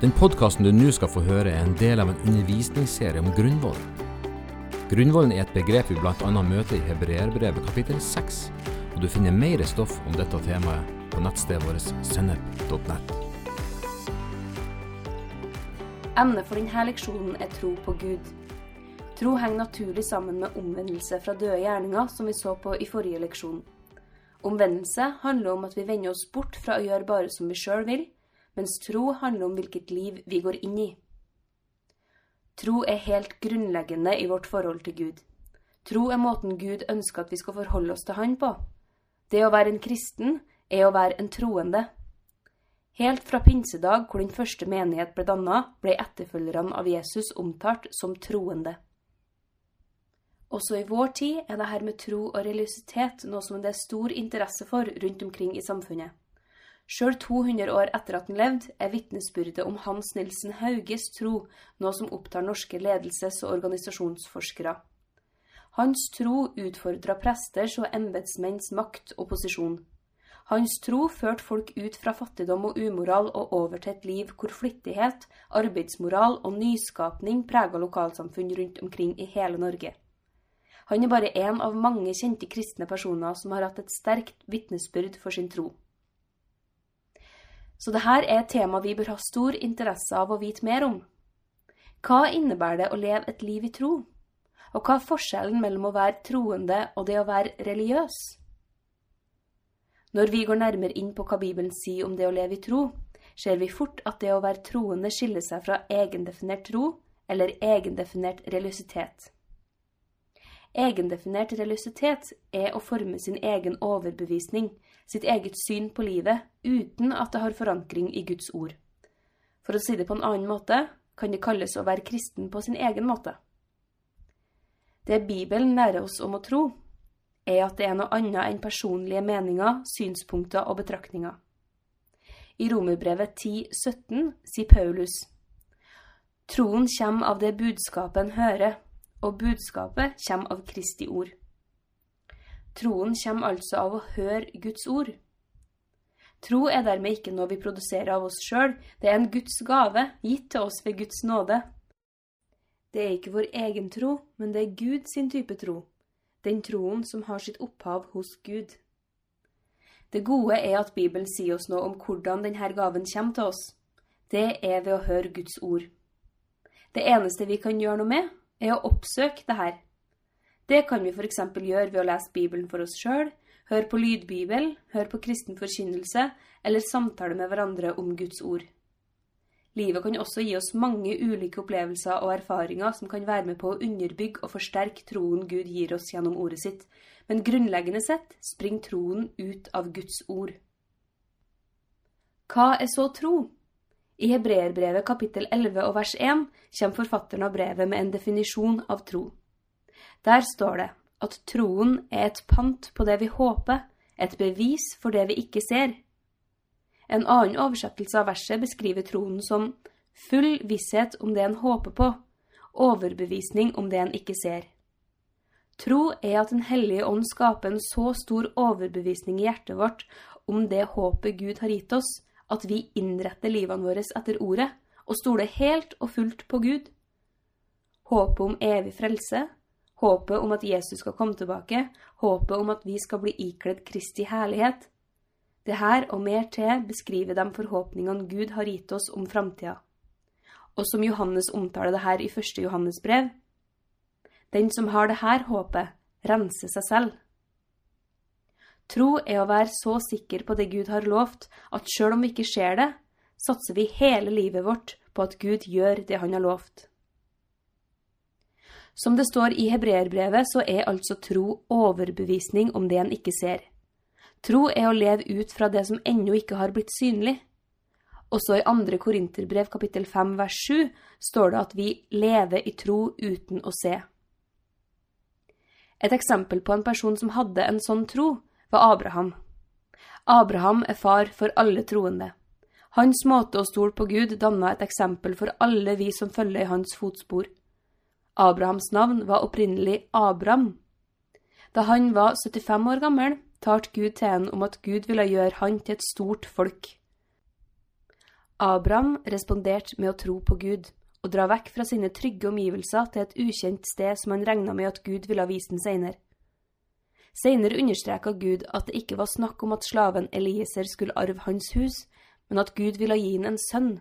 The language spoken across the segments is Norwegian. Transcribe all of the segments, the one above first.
Den podkasten du nå skal få høre, er en del av en undervisningsserie om grunnvollen. Grunnvollen er et begrep vi bl.a. møter i Hebreerbrevet kapittel 6, og du finner mer stoff om dette temaet på nettstedet vårt sennep.nett. Emnet for denne leksjonen er tro på Gud. Tro henger naturlig sammen med omvendelse fra døde gjerninger, som vi så på i forrige leksjon. Omvendelse handler om at vi vender oss bort fra å gjøre bare som vi sjøl vil, mens tro handler om hvilket liv vi går inn i. Tro er helt grunnleggende i vårt forhold til Gud. Tro er måten Gud ønsker at vi skal forholde oss til Han på. Det å være en kristen er å være en troende. Helt fra pinsedag, hvor den første menighet ble danna, ble etterfølgerne av Jesus omtalt som troende. Også i vår tid er det her med tro og religiøsitet noe som det er stor interesse for rundt omkring i samfunnet. Sjøl 200 år etter at han levde, er vitnesbyrdet om Hans Nilsen Hauges tro noe som opptar norske ledelses- og organisasjonsforskere. Hans tro utfordra presters og embetsmenns makt og posisjon. Hans tro førte folk ut fra fattigdom og umoral og over til et liv hvor flittighet, arbeidsmoral og nyskapning prega lokalsamfunn rundt omkring i hele Norge. Han er bare én av mange kjente kristne personer som har hatt et sterkt vitnesbyrd for sin tro. Så dette er et tema vi bør ha stor interesse av å vite mer om. Hva innebærer det å leve et liv i tro? Og hva er forskjellen mellom å være troende og det å være religiøs? Når vi går nærmere inn på hva Bibelen sier om det å leve i tro, ser vi fort at det å være troende skiller seg fra egendefinert tro eller egendefinert religiøsitet. Egendefinert religiøsitet er å forme sin egen overbevisning, sitt eget syn på livet, uten at det har forankring i Guds ord. For å si det på en annen måte kan det kalles å være kristen på sin egen måte. Det Bibelen lærer oss om å tro, er at det er noe annet enn personlige meninger, synspunkter og betraktninger. I Romerbrevet 10,17 sier Paulus Troen kommer av det budskapet en hører, og budskapet kommer av Kristi ord. Troen kommer altså av å høre Guds ord. Tro er dermed ikke noe vi produserer av oss sjøl, det er en Guds gave, gitt til oss ved Guds nåde. Det er ikke vår egen tro, men det er Gud sin type tro, den troen som har sitt opphav hos Gud. Det gode er at Bibelen sier oss noe om hvordan denne gaven kommer til oss. Det er ved å høre Guds ord. Det eneste vi kan gjøre noe med, er å oppsøke det her. Det kan vi f.eks. gjøre ved å lese Bibelen for oss sjøl, høre på lydbibel, høre på kristen forkynnelse eller samtale med hverandre om Guds ord. Livet kan også gi oss mange ulike opplevelser og erfaringer som kan være med på å underbygge og forsterke troen Gud gir oss gjennom ordet sitt, men grunnleggende sett springer troen ut av Guds ord. Hva er så tro? I Hebreerbrevet kapittel 11 og vers 1 kommer forfatteren av brevet med en definisjon av tro. Der står det at troen er et pant på det vi håper, et bevis for det vi ikke ser. En annen oversettelse av verset beskriver troen som full visshet om det en håper på, overbevisning om det en ikke ser. Tro er at Den hellige ånd skaper en så stor overbevisning i hjertet vårt om det håpet Gud har gitt oss, at vi innretter livene våre etter ordet og stoler helt og fullt på Gud. Håpet om evig frelse, håpet om at Jesus skal komme tilbake, håpet om at vi skal bli ikledd Kristi herlighet. Det her og mer til beskriver de forhåpningene Gud har gitt oss om framtida. Og som Johannes omtaler det her i første Johannes brev. Den som har det her håpet, renser seg selv. Tro er å være så sikker på det Gud har lovt, at sjøl om vi ikke ser det, satser vi hele livet vårt på at Gud gjør det han har lovt. Som det står i hebreerbrevet, så er altså tro overbevisning om det en ikke ser. Tro er å leve ut fra det som ennå ikke har blitt synlig. Også i andre Korinterbrev kapittel 5 vers 7 står det at vi lever i tro uten å se. Et eksempel på en person som hadde en sånn tro, var Abraham. Abraham er far for alle troende. Hans måte å stole på Gud danna et eksempel for alle vi som følger i hans fotspor. Abrahams navn var opprinnelig Abram. Da han var 75 år gammel, talte Gud til ham om at Gud ville gjøre han til et stort folk. Abraham responderte med å tro på Gud og dra vekk fra sine trygge omgivelser til et ukjent sted som han regna med at Gud ville vise den seinere. Seinere understreka Gud at det ikke var snakk om at slaven Elieser skulle arve hans hus, men at Gud ville gi ham en sønn.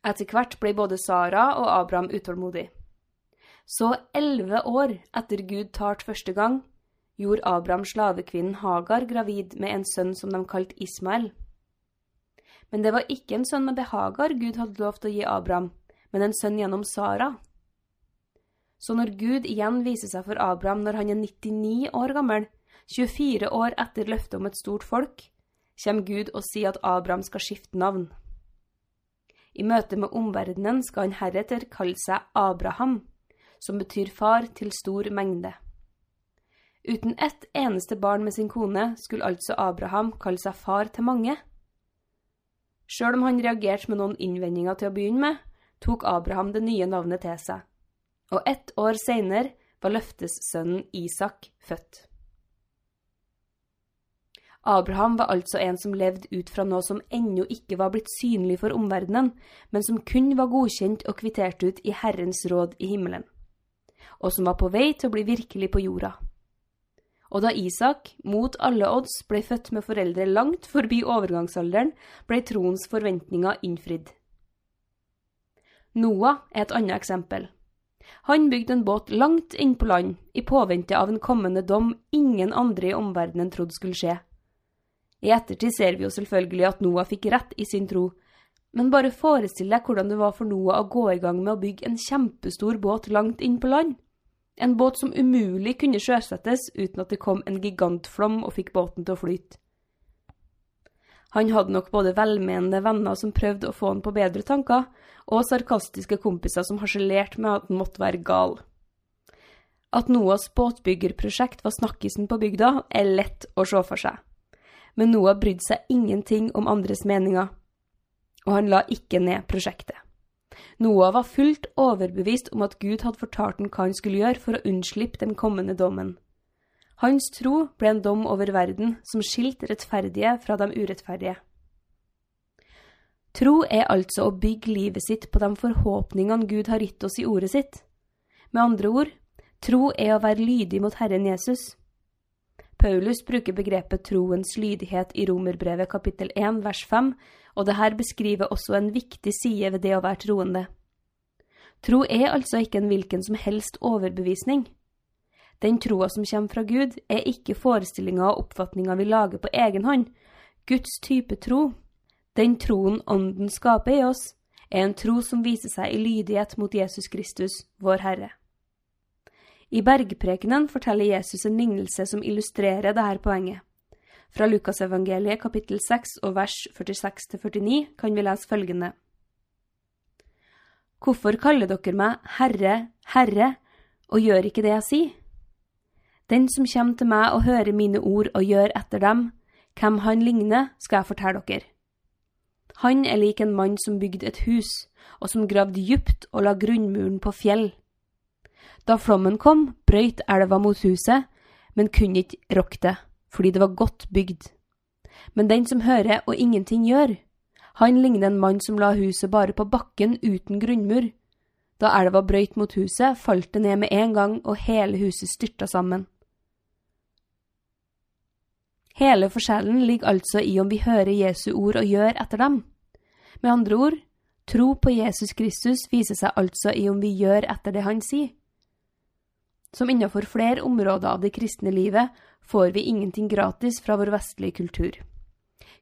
Etter hvert ble både Sara og Abraham utålmodig. Så elleve år etter Gud talt første gang, gjorde Abraham slavekvinnen Hagar gravid med en sønn som de kalte Ismael. Men det var ikke en sønn med Hagar Gud hadde lovt å gi Abraham, men en sønn gjennom Sara. Så når Gud igjen viser seg for Abraham når han er 99 år gammel, 24 år etter løftet om et stort folk, kommer Gud og sier at Abraham skal skifte navn. I møte med omverdenen skal han heretter kalle seg Abraham, som betyr far til stor mengde. Uten ett eneste barn med sin kone skulle altså Abraham kalle seg far til mange. Sjøl om han reagerte med noen innvendinger til å begynne med, tok Abraham det nye navnet til seg, og ett år seinere var løftessønnen Isak født. Abraham var altså en som levde ut fra noe som ennå ikke var blitt synlig for omverdenen, men som kun var godkjent og kvittert ut i Herrens råd i himmelen, og som var på vei til å bli virkelig på jorda. Og da Isak, mot alle odds, ble født med foreldre langt forbi overgangsalderen, ble troens forventninger innfridd. Noah er et annet eksempel. Han bygde en båt langt inn på land, i påvente av en kommende dom ingen andre i omverdenen trodde skulle skje. I ettertid ser vi jo selvfølgelig at Noah fikk rett i sin tro, men bare forestill deg hvordan det var for Noah å gå i gang med å bygge en kjempestor båt langt inn på land. En båt som umulig kunne sjøsettes uten at det kom en gigantflom og fikk båten til å flyte. Han hadde nok både velmenende venner som prøvde å få han på bedre tanker, og sarkastiske kompiser som harselerte med at han måtte være gal. At Noahs båtbyggerprosjekt var snakkisen på bygda, er lett å se for seg. Men Noah brydde seg ingenting om andres meninger, og han la ikke ned prosjektet. Noah var fullt overbevist om at Gud hadde fortalt ham hva han skulle gjøre for å unnslippe den kommende dommen. Hans tro ble en dom over verden som skilte rettferdige fra de urettferdige. Tro er altså å bygge livet sitt på de forhåpningene Gud har gitt oss i ordet sitt. Med andre ord, tro er å være lydig mot Herren Jesus. Paulus bruker begrepet troens lydighet i Romerbrevet kapittel 1 vers 5, og dette beskriver også en viktig side ved det å være troende. Tro er altså ikke en hvilken som helst overbevisning. Den troa som kommer fra Gud, er ikke forestillinger og oppfatninger vi lager på egen hånd. Guds type tro, den troen Ånden skaper i oss, er en tro som viser seg i lydighet mot Jesus Kristus, vår Herre. I bergprekenen forteller Jesus en lignelse som illustrerer dette poenget. Fra Lukasevangeliet kapittel 6 og vers 46-49 kan vi lese følgende. Hvorfor kaller dere meg Herre, Herre, og gjør ikke det jeg sier? Den som kommer til meg og hører mine ord og gjør etter dem, hvem han ligner, skal jeg fortelle dere. Han er lik en mann som bygde et hus, og som gravde dypt og la grunnmuren på fjell. Da flommen kom, brøyt elva mot huset, men kunne ikke rokke det, fordi det var godt bygd. Men den som hører og ingenting gjør, han ligner en mann som la huset bare på bakken uten grunnmur. Da elva brøyt mot huset, falt det ned med en gang, og hele huset styrta sammen. Hele forskjellen ligger altså i om vi hører Jesu ord og gjør etter dem. Med andre ord, tro på Jesus Kristus viser seg altså i om vi gjør etter det han sier. Som innenfor flere områder av det kristne livet får vi ingenting gratis fra vår vestlige kultur.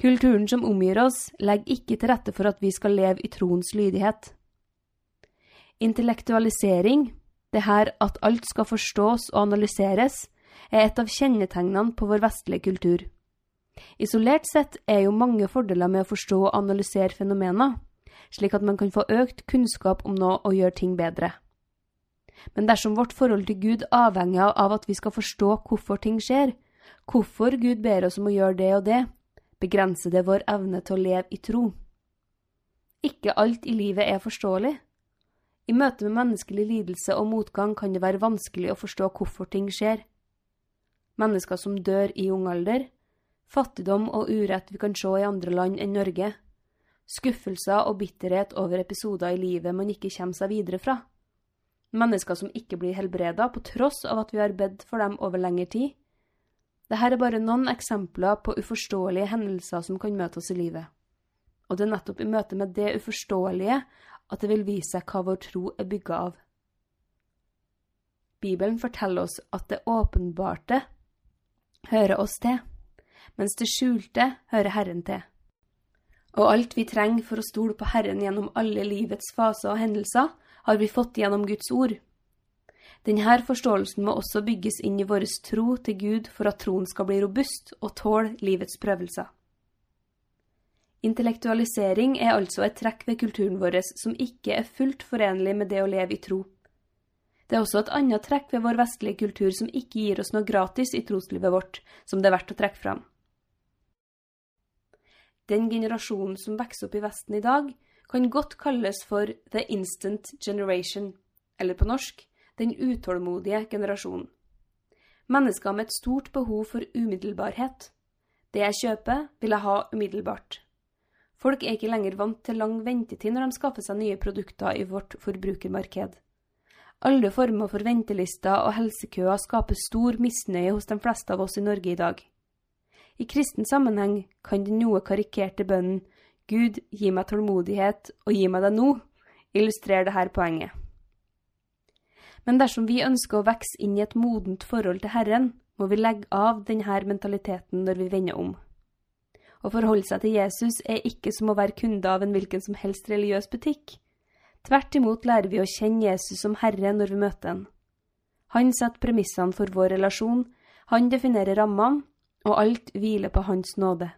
Kulturen som omgir oss, legger ikke til rette for at vi skal leve i troens lydighet. Intellektualisering, det her at alt skal forstås og analyseres, er et av kjennetegnene på vår vestlige kultur. Isolert sett er jo mange fordeler med å forstå og analysere fenomener, slik at man kan få økt kunnskap om noe og gjøre ting bedre. Men dersom vårt forhold til Gud avhenger av at vi skal forstå hvorfor ting skjer, hvorfor Gud ber oss om å gjøre det og det, begrenser det vår evne til å leve i tro. Ikke alt i livet er forståelig. I møte med menneskelig lidelse og motgang kan det være vanskelig å forstå hvorfor ting skjer mennesker som dør i ung alder, fattigdom og urett vi kan se i andre land enn Norge, skuffelser og bitterhet over episoder i livet man ikke kommer seg videre fra. Mennesker som ikke blir helbreda på tross av at vi har bedt for dem over lengre tid. Dette er bare noen eksempler på uforståelige hendelser som kan møte oss i livet. Og det er nettopp i møte med det uforståelige at det vil vise seg hva vår tro er bygga av. Bibelen forteller oss at det åpenbarte hører oss til, mens det skjulte hører Herren til. Og alt vi trenger for å stole på Herren gjennom alle livets faser og hendelser, har vi fått gjennom Guds ord. Denne forståelsen må også bygges inn i vår tro til Gud for at troen skal bli robust og tåle livets prøvelser. Intellektualisering er altså et trekk ved kulturen vår som ikke er fullt forenlig med det å leve i tro. Det er også et annet trekk ved vår vestlige kultur som ikke gir oss noe gratis i troslivet vårt, som det er verdt å trekke fram. Den generasjonen som vokser opp i Vesten i dag, kan godt kalles for the instant generation, eller på norsk den utålmodige generasjonen. Mennesker med et stort behov for umiddelbarhet. Det jeg kjøper, vil jeg ha umiddelbart. Folk er ikke lenger vant til lang ventetid når de skaffer seg nye produkter i vårt forbrukermarked. Alle former for ventelister og helsekøer skaper stor misnøye hos de fleste av oss i Norge i dag. I kristen sammenheng kan den noe karikerte bønnen Gud, gi meg tålmodighet, og gi meg det nå, illustrerer dette poenget. Men dersom vi ønsker å vokse inn i et modent forhold til Herren, må vi legge av denne mentaliteten når vi vender om. Å forholde seg til Jesus er ikke som å være kunde av en hvilken som helst religiøs butikk. Tvert imot lærer vi å kjenne Jesus som Herre når vi møter ham. Han setter premissene for vår relasjon, han definerer rammene, og alt hviler på Hans nåde.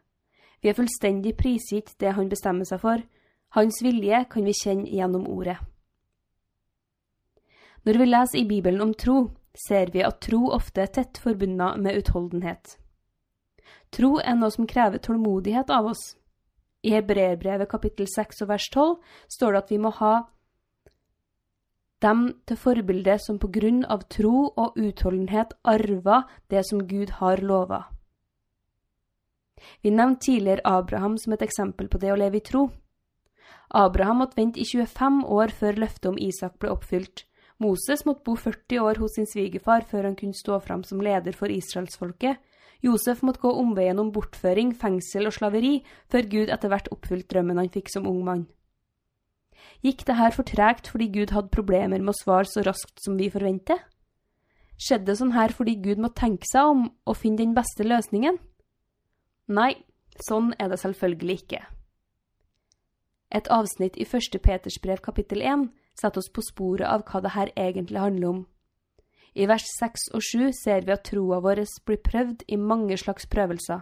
Vi er fullstendig prisgitt det Han bestemmer seg for. Hans vilje kan vi kjenne gjennom ordet. Når vi leser i Bibelen om tro, ser vi at tro ofte er tett forbundet med utholdenhet. Tro er noe som krever tålmodighet av oss. I Hebreerbrevet kapittel 6 og vers 12 står det at vi må ha dem til forbilde som på grunn av tro og utholdenhet arva det som Gud har lova. Vi nevnte tidligere Abraham som et eksempel på det å leve i tro. Abraham måtte vente i 25 år før løftet om Isak ble oppfylt. Moses måtte bo 40 år hos sin svigerfar før han kunne stå fram som leder for israelsfolket. Josef måtte gå omveien om bortføring, fengsel og slaveri før Gud etter hvert oppfylte drømmen han fikk som ung mann. Gikk det her for tregt fordi Gud hadde problemer med å svare så raskt som vi forventer? Skjedde det sånn her fordi Gud måtte tenke seg om og finne den beste løsningen? Nei, sånn er det selvfølgelig ikke. Et avsnitt i første Peters brev kapittel 1 setter oss på sporet av hva det her egentlig handler om. I vers 6 og 7 ser vi at troa vår blir prøvd i mange slags prøvelser.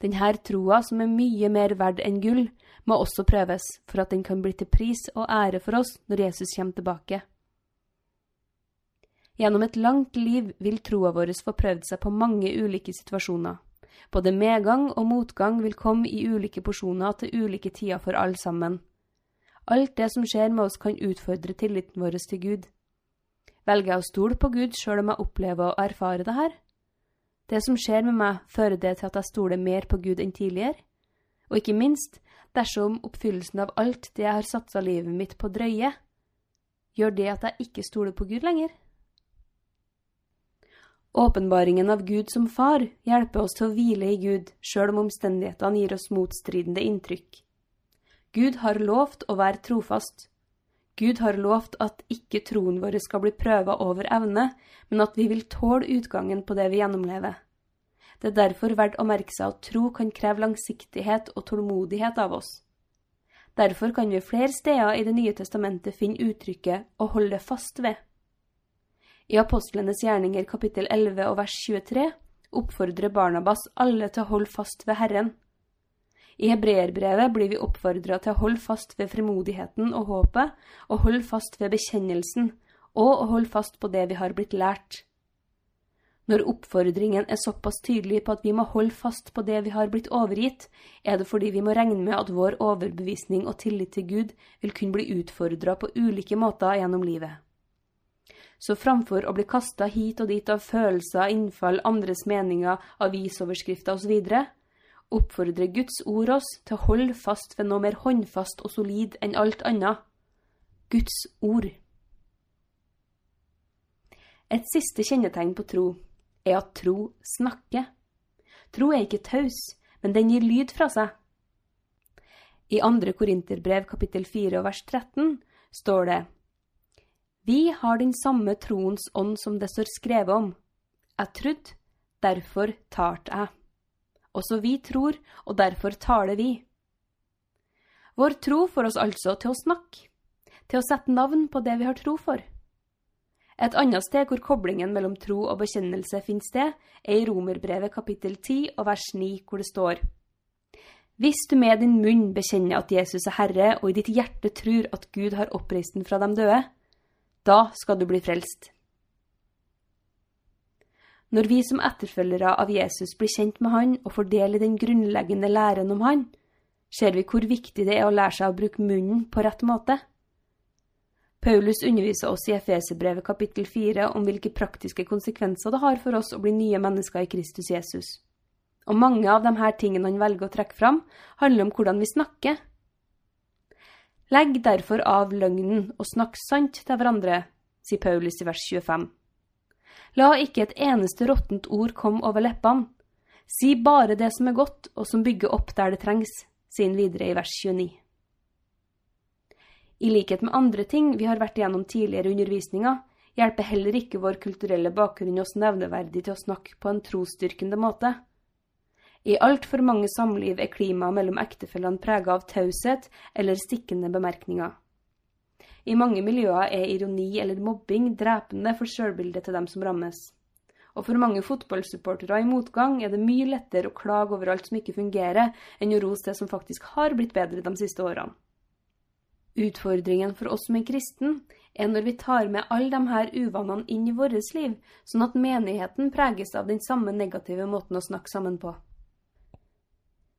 Denne troa, som er mye mer verd enn gull, må også prøves for at den kan bli til pris og ære for oss når Jesus kommer tilbake. Gjennom et langt liv vil troa vår få prøvd seg på mange ulike situasjoner. Både medgang og motgang vil komme i ulike porsjoner til ulike tider for alle sammen. Alt det som skjer med oss, kan utfordre tilliten vår til Gud. Velger jeg å stole på Gud sjøl om jeg opplever og erfarer det her? Det som skjer med meg, fører det til at jeg stoler mer på Gud enn tidligere? Og ikke minst, dersom oppfyllelsen av alt det jeg har satsa livet mitt på drøye, gjør det at jeg ikke stoler på Gud lenger? Åpenbaringen av Gud som far hjelper oss til å hvile i Gud, sjøl om omstendighetene gir oss motstridende inntrykk. Gud har lovt å være trofast. Gud har lovt at ikke troen vår skal bli prøva over evne, men at vi vil tåle utgangen på det vi gjennomlever. Det er derfor verdt å merke seg at tro kan kreve langsiktighet og tålmodighet av oss. Derfor kan vi flere steder i Det nye testamentet finne uttrykket 'å holde fast ved'. I Apostlenes gjerninger kapittel 11 og vers 23 oppfordrer Barnabas alle til å holde fast ved Herren. I hebreerbrevet blir vi oppfordra til å holde fast ved frimodigheten og håpet, og holde fast ved bekjennelsen, og å holde fast på det vi har blitt lært. Når oppfordringen er såpass tydelig på at vi må holde fast på det vi har blitt overgitt, er det fordi vi må regne med at vår overbevisning og tillit til Gud vil kunne bli utfordra på ulike måter gjennom livet. Så framfor å bli kasta hit og dit av følelser, innfall, andres meninger, avisoverskrifter osv., oppfordrer Guds ord oss til å holde fast ved noe mer håndfast og solid enn alt annet Guds ord. Et siste kjennetegn på tro er at tro snakker. Tro er ikke taus, men den gir lyd fra seg. I andre Korinterbrev kapittel 4 vers 13 står det Vi har den samme troens ånd som det står skrevet om. Jeg trudd, derfor talte jeg. Også vi tror, og derfor taler vi. Vår tro får oss altså til å snakke, til å sette navn på det vi har tro for. Et annet sted hvor koblingen mellom tro og bekjennelse finner sted, er i Romerbrevet kapittel 10 og vers 9, hvor det står Hvis du med din munn bekjenner at Jesus er Herre, og i ditt hjerte tror at Gud har oppreist den fra de døde, da skal du bli frelst. Når vi som etterfølgere av Jesus blir kjent med Han og får del i den grunnleggende læren om Han, ser vi hvor viktig det er å lære seg å bruke munnen på rett måte. Paulus underviser oss i Efeserbrevet kapittel 4 om hvilke praktiske konsekvenser det har for oss å bli nye mennesker i Kristus Jesus. Og mange av de her tingene han velger å trekke fram, handler om hvordan vi snakker. Legg derfor av løgnen og snakk sant til hverandre, sier Paulus i vers 25. La ikke et eneste råttent ord komme over leppene. Si bare det som er godt, og som bygger opp der det trengs, sier han videre i vers 29. I likhet med andre ting vi har vært igjennom tidligere i undervisninga, hjelper heller ikke vår kulturelle bakgrunn oss nevneverdig til å snakke på en trosstyrkende måte. I altfor mange samliv er klimaet mellom ektefellene prega av taushet eller stikkende bemerkninger. I mange miljøer er ironi eller mobbing drepende for sjølbildet til dem som rammes. Og for mange fotballsupportere i motgang er det mye lettere å klage over alt som ikke fungerer, enn å rose det som faktisk har blitt bedre de siste årene. Utfordringen for oss som er kristen er når vi tar med alle de her uvanene inn i vårt liv, sånn at menigheten preges av den samme negative måten å snakke sammen på.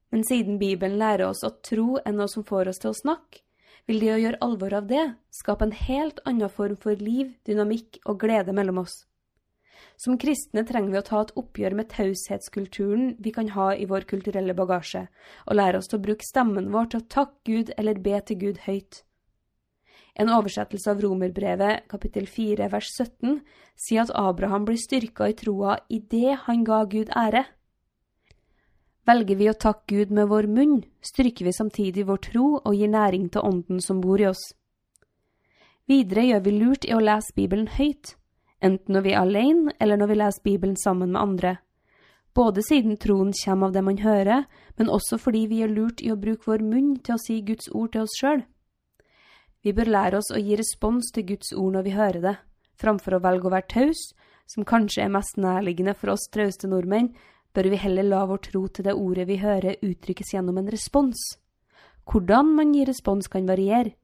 Men siden Bibelen lærer oss at tro er noe som får oss til å snakke, vil det å gjøre alvor av det skape en helt annen form for liv, dynamikk og glede mellom oss. Som kristne trenger vi å ta et oppgjør med taushetskulturen vi kan ha i vår kulturelle bagasje, og lære oss til å bruke stemmen vår til å takke Gud eller be til Gud høyt. En oversettelse av Romerbrevet kapittel 4 vers 17 sier at Abraham blir styrka i troa idet han ga Gud ære. Velger vi å takke Gud med vår munn, styrker vi samtidig vår tro og gir næring til ånden som bor i oss. Videre gjør vi lurt i å lese Bibelen høyt, enten når vi er alene eller når vi leser Bibelen sammen med andre. Både siden troen kommer av det man hører, men også fordi vi gjør lurt i å bruke vår munn til å si Guds ord til oss sjøl. Vi bør lære oss å gi respons til Guds ord når vi hører det, framfor å velge å være taus, som kanskje er mest nærliggende for oss trauste nordmenn, bør vi heller la vår tro til det ordet vi hører uttrykkes gjennom en respons. Hvordan man gir respons kan variere.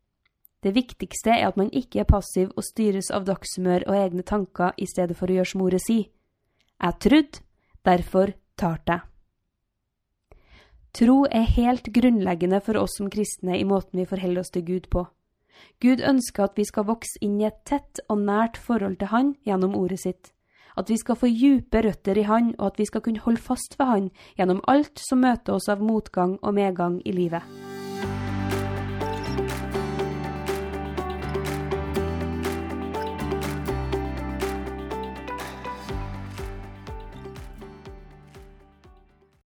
Det viktigste er at man ikke er passiv og styres av dagshumør og egne tanker i stedet for å gjøre som ordet sier. Jeg trodde, derfor talte jeg. Tro er helt grunnleggende for oss som kristne i måten vi forholder oss til Gud på. Gud ønsker at vi skal vokse inn i et tett og nært forhold til Han gjennom ordet sitt. At vi skal få djupe røtter i Han, og at vi skal kunne holde fast ved Han gjennom alt som møter oss av motgang og medgang i livet.